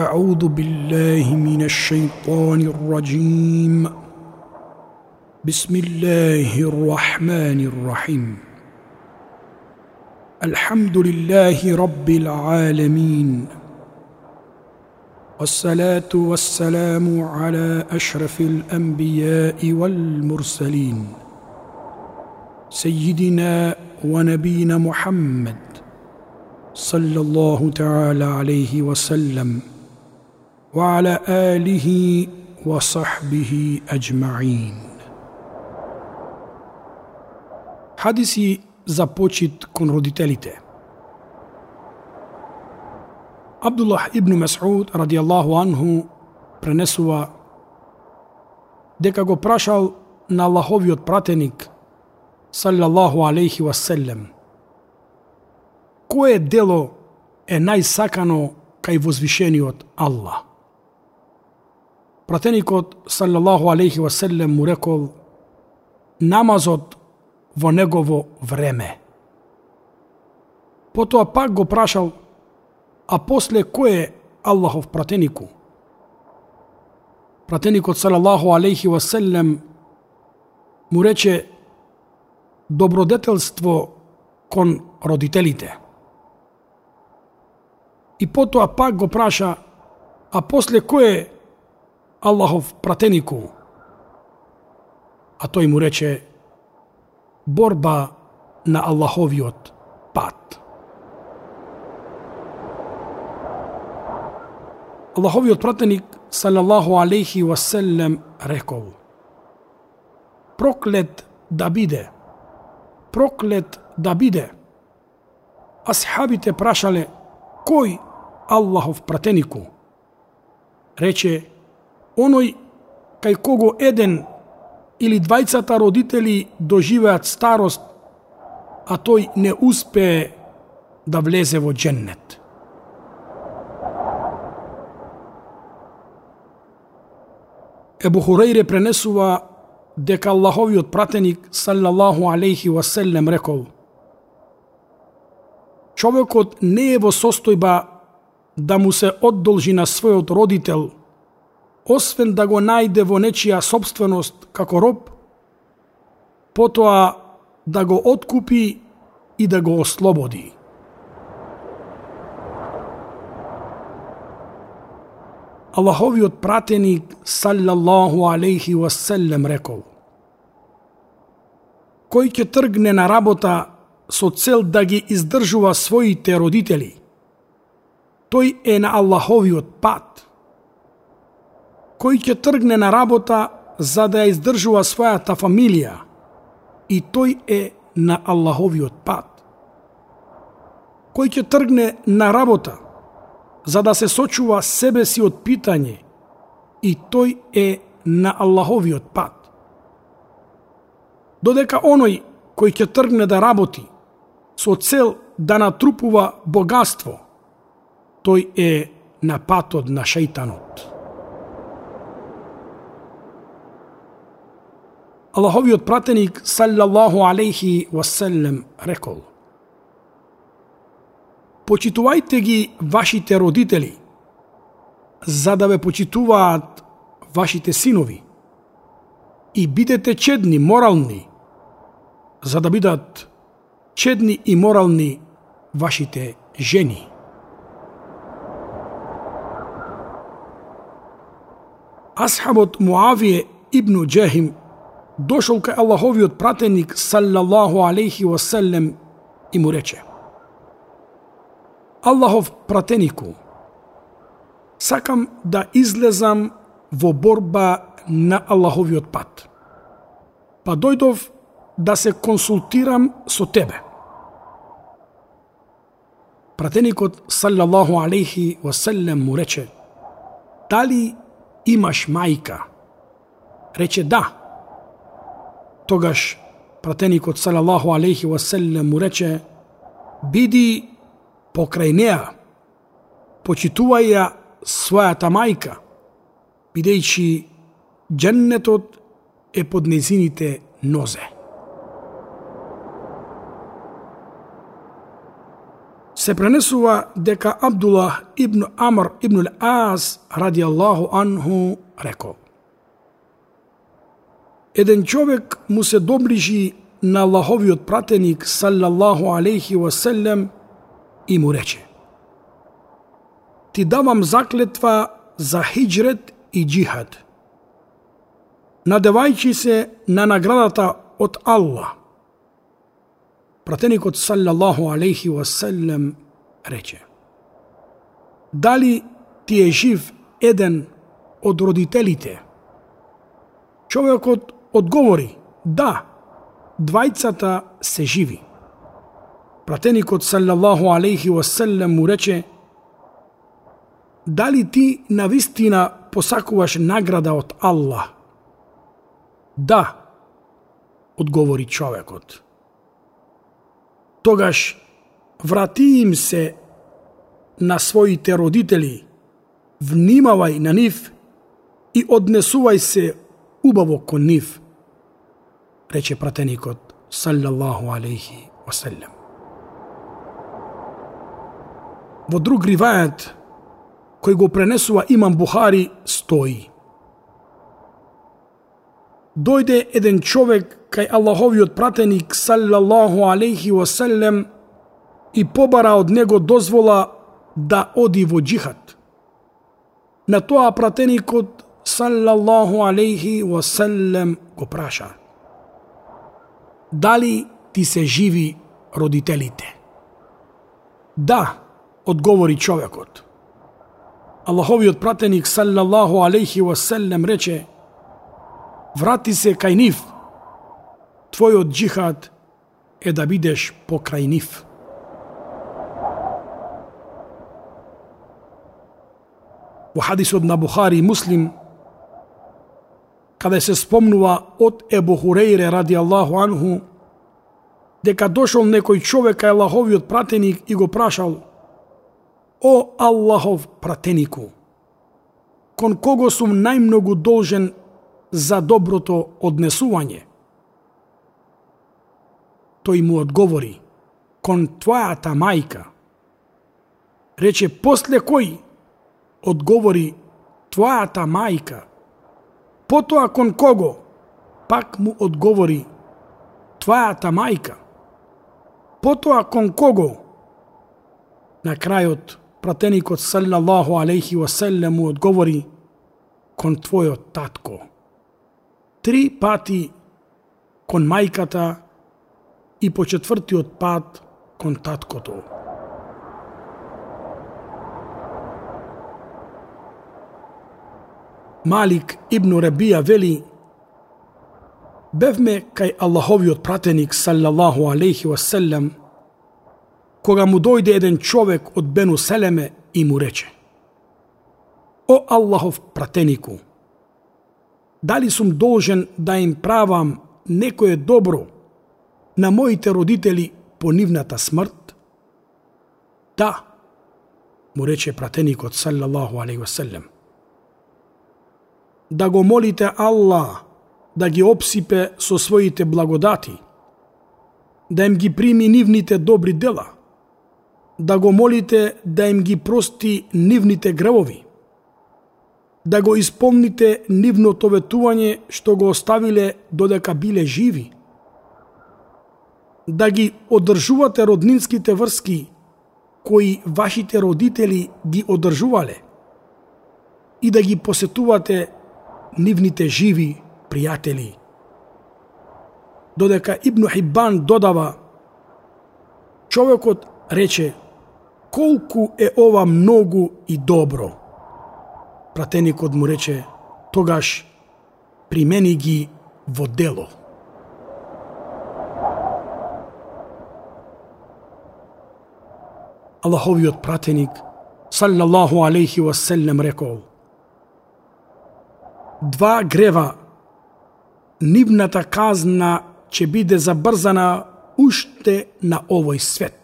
أعوذ بالله من الشيطان الرجيم. بسم الله الرحمن الرحيم. الحمد لله رب العالمين. والصلاة والسلام على أشرف الأنبياء والمرسلين. سيدنا ونبينا محمد صلى الله تعالى عليه وسلم. وعلى آله وصحبه أجمعين حديثي за почит кон родителите. Абдуллах ибн Мас'уд радијаллаху анху пренесува дека го прашал на Аллаховиот пратеник саллаллаху алейхи васелем кое дело е најсакано кај возвишениот Аллах. Пратеникот саллаллаху алейхи васелем му рекол намазот во негово време. Потоа пак го прашал, а после кој е Аллахов пратенику? Пратеникот салаллаху алейхи васелем му рече добродетелство кон родителите. И потоа пак го праша, а после кој е Аллахов пратенику? А тој му рече, борба на Аллаховиот пат. Аллаховиот пратеник, салаллаху алейхи васелем, рекол, проклет да биде, проклет да биде. Асхабите прашале, кој Аллахов пратенику? Рече, оној кај кого еден или двајцата родители доживеат старост, а тој не успее да влезе во дженнет. Ебу Хурейре пренесува дека Аллаховиот пратеник саллаллаху алейхи васелем рекол Човекот не е во состојба да му се оддолжи на својот родител освен да го најде во нечија собственост како роб, потоа да го откупи и да го ослободи. Аллаховиот пратеник саллаллаху алейхи васелем рекол Кој ќе тргне на работа со цел да ги издржува своите родители, тој е на Аллаховиот пат – кој ќе тргне на работа за да ја издржува својата фамилија и тој е на Аллаховиот пат. Кој ќе тргне на работа за да се сочува себе си од питање и тој е на Аллаховиот пат. Додека оној кој ќе тргне да работи со цел да натрупува богатство, тој е на патот на шејтанот. Аллаховиот пратеник саллаллаху алейхи васелем рекол Почитувајте ги вашите родители за да ве почитуваат вашите синови и бидете чедни, морални за да бидат чедни и морални вашите жени. Асхабот Муавије ибн Джехим дошол кај Аллаховиот пратеник саллаллаху алейхи васелем и му рече Аллахов пратенику, сакам да излезам во борба на Аллаховиот пат. Па дојдов да се консултирам со тебе. Пратеникот саллаллаху алейхи васелем му рече Дали имаш мајка? Рече да тогаш пратеникот салаллаху алейхи васелем му рече биди покрај неа, почитувај ја својата мајка, бидејќи дженнетот е под незините нозе. се пренесува дека Абдулах ибн Амр ибн Ас ради Аллаху анху рекол Еден човек му се доближи на Аллаховиот пратеник салаллаху алейхи васелем и му рече Ти давам заклетва за хиджрет и джихад. Надевајќи се на наградата од Аллах Пратеникот салаллаху алейхи васелем рече Дали ти е жив еден од родителите? Човекот одговори Да, двајцата се живи. Пратеникот салјаллаху алейхи васелем му рече Дали ти на вистина посакуваш награда од Аллах? Да, одговори човекот тогаш врати им се на своите родители, внимавај на нив и однесувај се убаво кон нив, рече пратеникот, салјаллаху алейхи васелем. Во друг ривајат, кој го пренесува имам Бухари, стои. Дојде еден човек кај Аллаховиот пратеник салјаллаху алейхи васелем и побара од него дозвола да оди во джихад. На тоа пратеникот саллаллаху алейхи васелем го праша. Дали ти се живи родителите? Да, одговори човекот. Аллаховиот пратеник саллаллаху алейхи васелем рече Врати се кај нив – твојот джихад е да бидеш покрај нив. Во хадисот на Бухари и Муслим, каде се спомнува од Ебу Хурейре ради Аллаху анху, дека дошол некој човек кај Аллаховиот пратеник и го прашал О Аллахов пратенику, кон кого сум најмногу должен за доброто однесување? тој му одговори, кон твојата мајка. Рече, после кој? Одговори, твојата мајка. Потоа кон кого? Пак му одговори, твојата мајка. Потоа кон кого? На крајот, пратеникот саллаллаху алейхи васелем му одговори, кон твојот татко. Три пати кон мајката и по четвртиот пат кон таткото. Малик ибн Рабија вели Бевме кај Аллаховиот пратеник саллаллаху алейхи васелем кога му дојде еден човек од Бену Селеме и му рече О Аллахов пратенику, дали сум должен да им правам некое добро на моите родители по нивната смрт? Да, му рече пратеникот саллаллаху алейхи васелем. Да го молите Аллах да ги обсипе со своите благодати, да им ги прими нивните добри дела, да го молите да им ги прости нивните гревови, да го исполните нивното ветување што го оставиле додека биле живи – да ги одржувате роднинските врски кои вашите родители ги одржувале и да ги посетувате нивните живи пријатели. Додека Ибн Хибан додава, човекот рече, колку е ова многу и добро. Пратеникот му рече, тогаш примени ги во дело. Аллаховиот пратеник, саллаллаху алейхи васелем, рекол Два грева, нивната казна ќе биде забрзана уште на овој свет.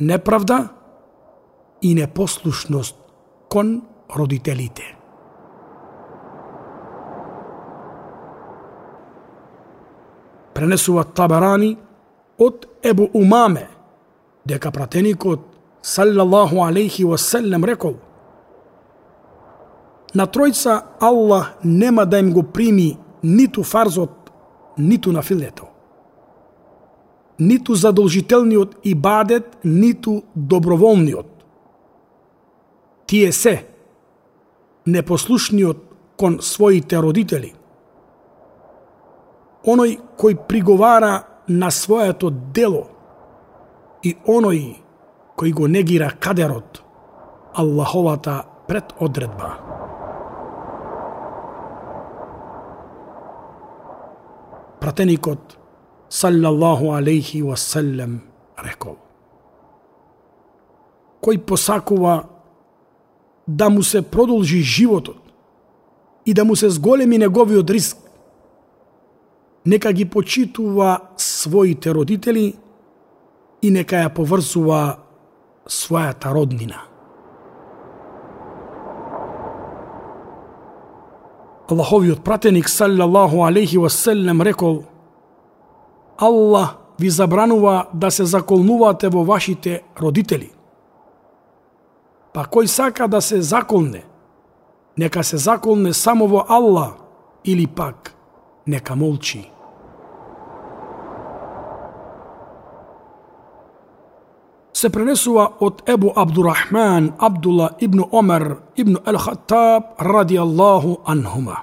Неправда и непослушност кон родителите. Пренесува Табарани од Ебу Умаме – дека пратеникот салаллаху алейхи васелем рекол На тројца Аллах нема да им го прими ниту фарзот, ниту на филето. Ниту задолжителниот ибадет, ниту доброволниот. Тие се непослушниот кон своите родители. Оној кој приговара на своето дело и оној кој го негира кадерот, Аллаховата предодредба. Пратеникот, саллаллаху алейхи васелем, рекол. Кој посакува да му се продолжи животот и да му се зголеми неговиот риск, нека ги почитува своите родители и нека ја поврзува својата роднина. Аллаховиот пратеник саллаллаху алейхи васелем рекол Аллах ви забранува да се заколнувате во вашите родители. Па кој сака да се заколне, нека се заколне само во Аллах или пак нека молчи. Се пренесува од Ебу Абдурахман Абдула ибн Омер ибн Ел Хаттаб ради Аллаху анхума.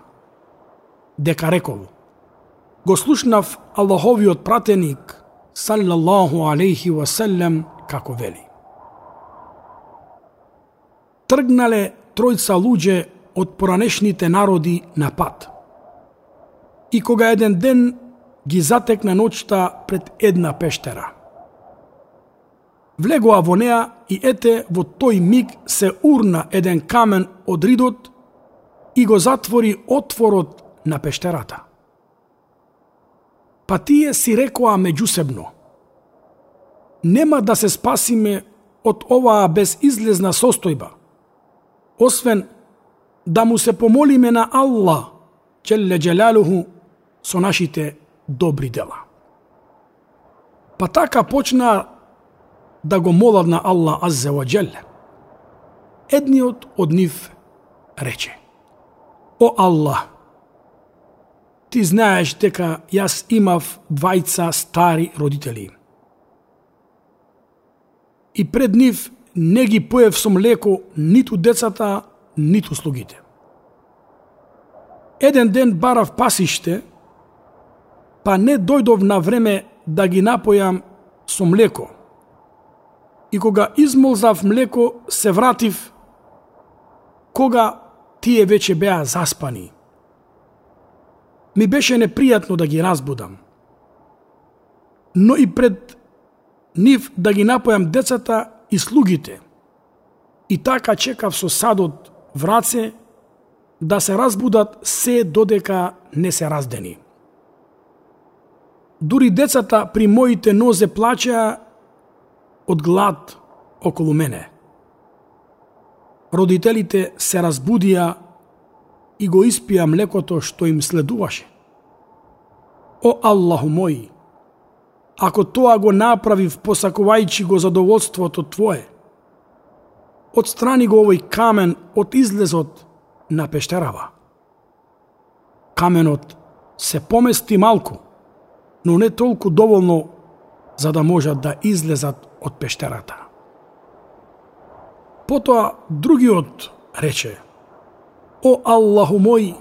Дека рекол, го слушнав Аллаховиот пратеник, саллаллаху алейхи васелем, како вели. Тргнале тројца луѓе од поранешните народи на пат. И кога еден ден ги затекна ноќта пред една пештера – Влегоа во неа и ете во тој миг се урна еден камен од ридот и го затвори отворот на пештерата. Па тие си рекоа меѓусебно. Нема да се спасиме од оваа безизлезна состојба, освен да му се помолиме на Аллах, Челле Джелалуху, со нашите добри дела. Па така почнаа да го молат на Аллах Аззе ва Джел. Едниот од нив рече, О Аллах, ти знаеш дека јас имав двајца стари родители. И пред нив не ги поев со млеко ниту децата, ниту слугите. Еден ден барав пасиште, па не дојдов на време да ги напојам со млеко – и кога измолзав млеко, се вратив, кога тие веќе беа заспани. Ми беше непријатно да ги разбудам. Но и пред нив да ги напојам децата и слугите. И така чекав со садот в раце да се разбудат се додека не се раздени. Дури децата при моите нозе плачеа од глад околу мене. Родителите се разбудија и го испија млекото што им следуваше. О Аллаху мој, ако тоа го направив посакувајќи го задоволството Твое, отстрани го овој камен од излезот на пештерава. Каменот се помести малку, но не толку доволно за да можат да излезат од пештерата. Потоа другиот рече, О Аллаху мој,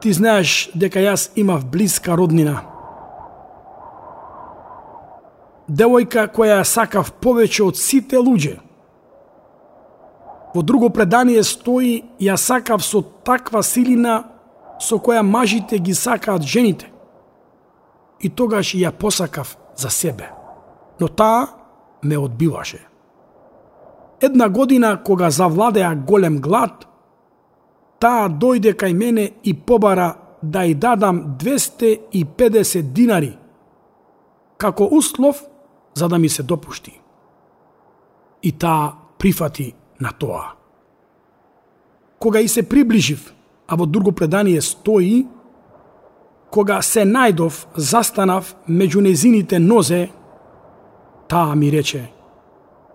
ти знаеш дека јас имав близка роднина. Девојка која ја сакав повеќе од сите луѓе. Во друго предание стои ја сакав со таква силина со која мажите ги сакаат жените. И тогаш ја посакав за себе но таа ме одбиваше. Една година, кога завладеа голем глад, таа дојде кај мене и побара да ја дадам 250 динари, како услов за да ми се допушти. И таа прифати на тоа. Кога и се приближив, а во друго предание стои, кога се најдов, застанав меѓу незините нозе Таа ми рече,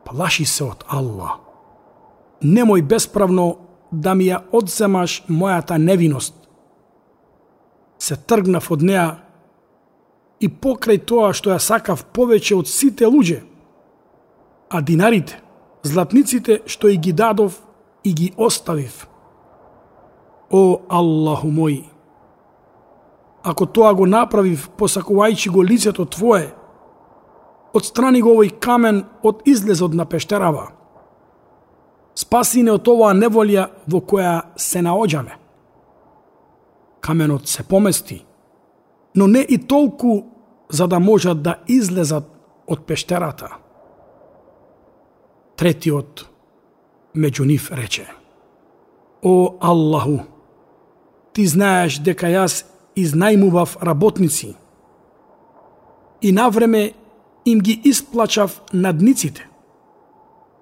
плаши се од Аллах. Немој бесправно да ми ја одземаш мојата невиност. Се тргнав од неа и покрај тоа што ја сакав повеќе од сите луѓе, а динарите, златниците што и ги дадов и ги оставив. О, Аллаху мој, ако тоа го направив посакувајќи го лицето Твое, отстрани го овој камен од излезот на пештерава. Спаси не од оваа неволја во која се наоѓаме. Каменот се помести, но не и толку за да можат да излезат од пештерата. Третиот меѓу нив рече О Аллаху, ти знаеш дека јас изнајмував работници и навреме им ги исплачав надниците,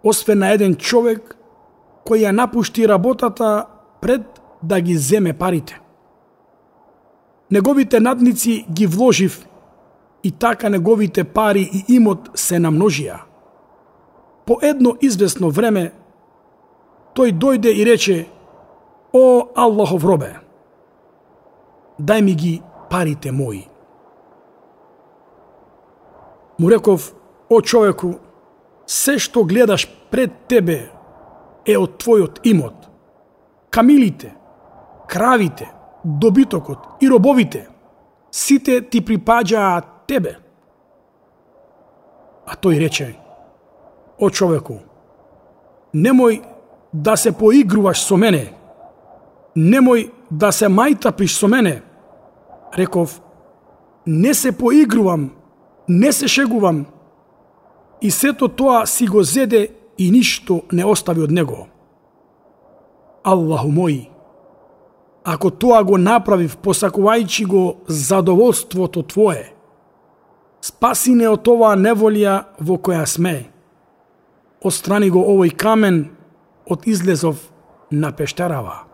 освен на еден човек кој ја напушти работата пред да ги земе парите. Неговите надници ги вложив и така неговите пари и имот се намножија. По едно известно време, тој дојде и рече, О, Аллахов робе, дај ми ги парите мои. Му реков, о човеку, се што гледаш пред тебе е од твојот имот. Камилите, кравите, добитокот и робовите, сите ти припаѓаат тебе. А тој рече, о човеку, немој да се поигруваш со мене, немој да се мајтапиш со мене. Реков, не се поигрувам, не се шегувам. И сето тоа си го зеде и ништо не остави од него. Аллаху мој, ако тоа го направив посакувајќи го задоволството Твое, спаси не од оваа неволја во која сме. Острани го овој камен од излезов на пештерава.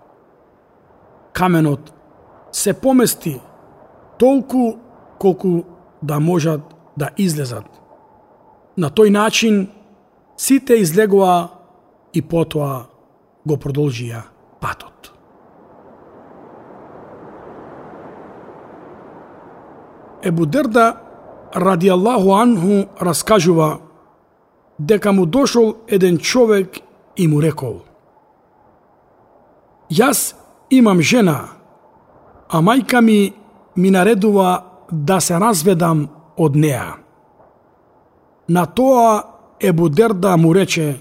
Каменот се помести толку колку да можат да излезат. На тој начин сите излегоа и потоа го продолжија патот. Ебу Дерда ради Аллаху анху раскажува дека му дошол еден човек и му рекол Јас имам жена, а мајка ми ми наредува да се разведам од неа. На тоа Ебу Дерда му рече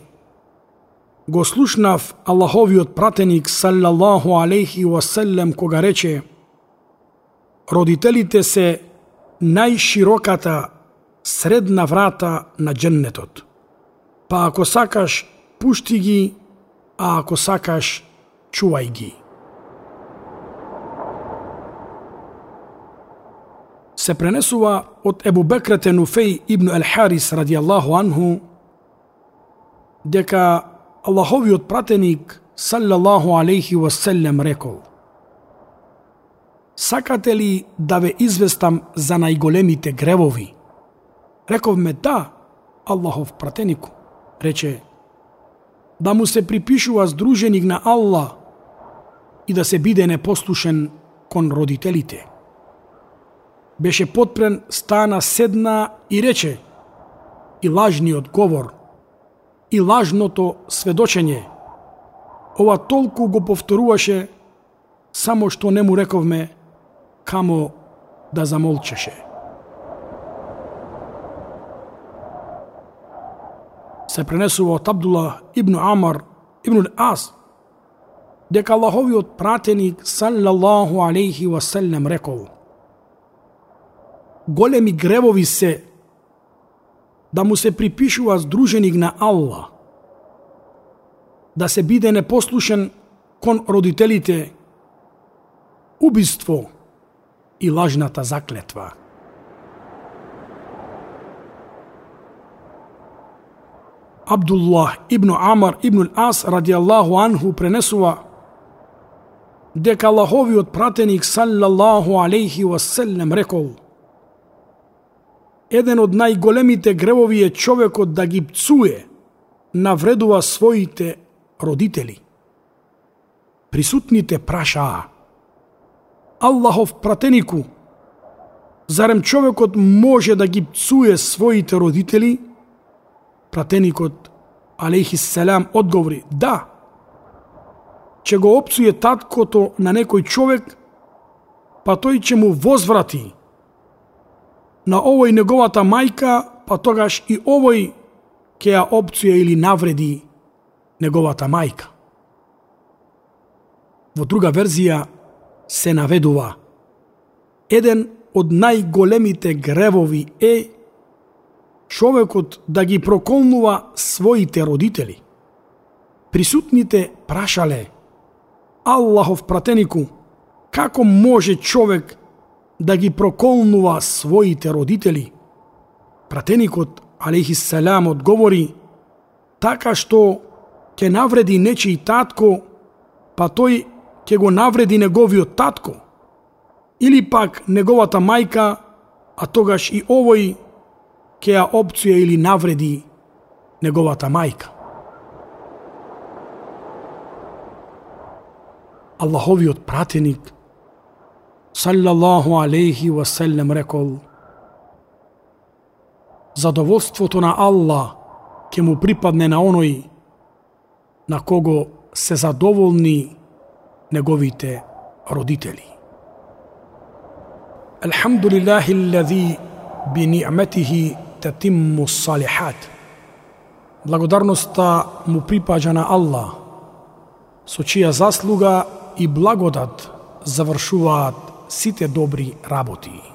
Го слушнав Аллаховиот пратеник саллаллаху алейхи васелем кога рече Родителите се најшироката средна врата на дженнетот. Па ако сакаш, пушти ги, а ако сакаш, чувај ги. Се пренесува од Ебу Бекрете Нуфеј ибн Ел Харис радијаллаху анху дека Аллаховиот пратеник саллаллаху алейхи васелем рекол Сакате ли да ве известам за најголемите гревови? Рековме да, Аллахов пратенику. Рече, да му се припишува здруженик на Аллах и да се биде непослушен кон родителите. Беше подпрен, стана, седна и рече, и лажниот говор, и лажното сведочење. Ова толку го повторуваше, само што не му рековме, камо да замолчеше. Се пренесува од Абдула ибн Амар ибн Ас, дека Аллаховиот пратеник саллаллаху алейхи васелем рекол Големи гревови се да му се припишува здруженик на Аллах, да се биде непослушен кон родителите, убиство и лажната заклетва. Абдуллах ибн Амар ибн Ас радијаллаху анху пренесува дека Аллаховиот пратеник саллаллаху алейхи васелем рекол еден од најголемите гревови е човекот да ги пцуе, навредува своите родители. Присутните прашаа, Аллахов пратенику, зарем човекот може да ги пцуе своите родители? Пратеникот, алейхи селам, одговори, да, че го опцуе таткото на некој човек, па тој ќе му возврати на овој неговата мајка, па тогаш и овој ќе ја опцуе или навреди неговата мајка. Во друга верзија се наведува еден од најголемите гревови е човекот да ги проколнува своите родители. Присутните прашале Аллахов пратенику, како може човек да ги проколнува своите родители? Пратеникот, алейхи салам, одговори, така што ќе навреди нечи татко, па тој ќе го навреди неговиот татко, или пак неговата мајка, а тогаш и овој ќе ја опција или навреди неговата мајка. Аллаховиот пратеник, саллаллаху алейхи васелем, рекол, задоволството на Аллах ќе му припадне на оној на кого се задоволни неговите родители. Алхамдулиллахи алладhi би ни'матихи татимму салихат. Благодарноста му припаѓа на Аллах, со чија заслуга и благодат завршуваат сите добри работи.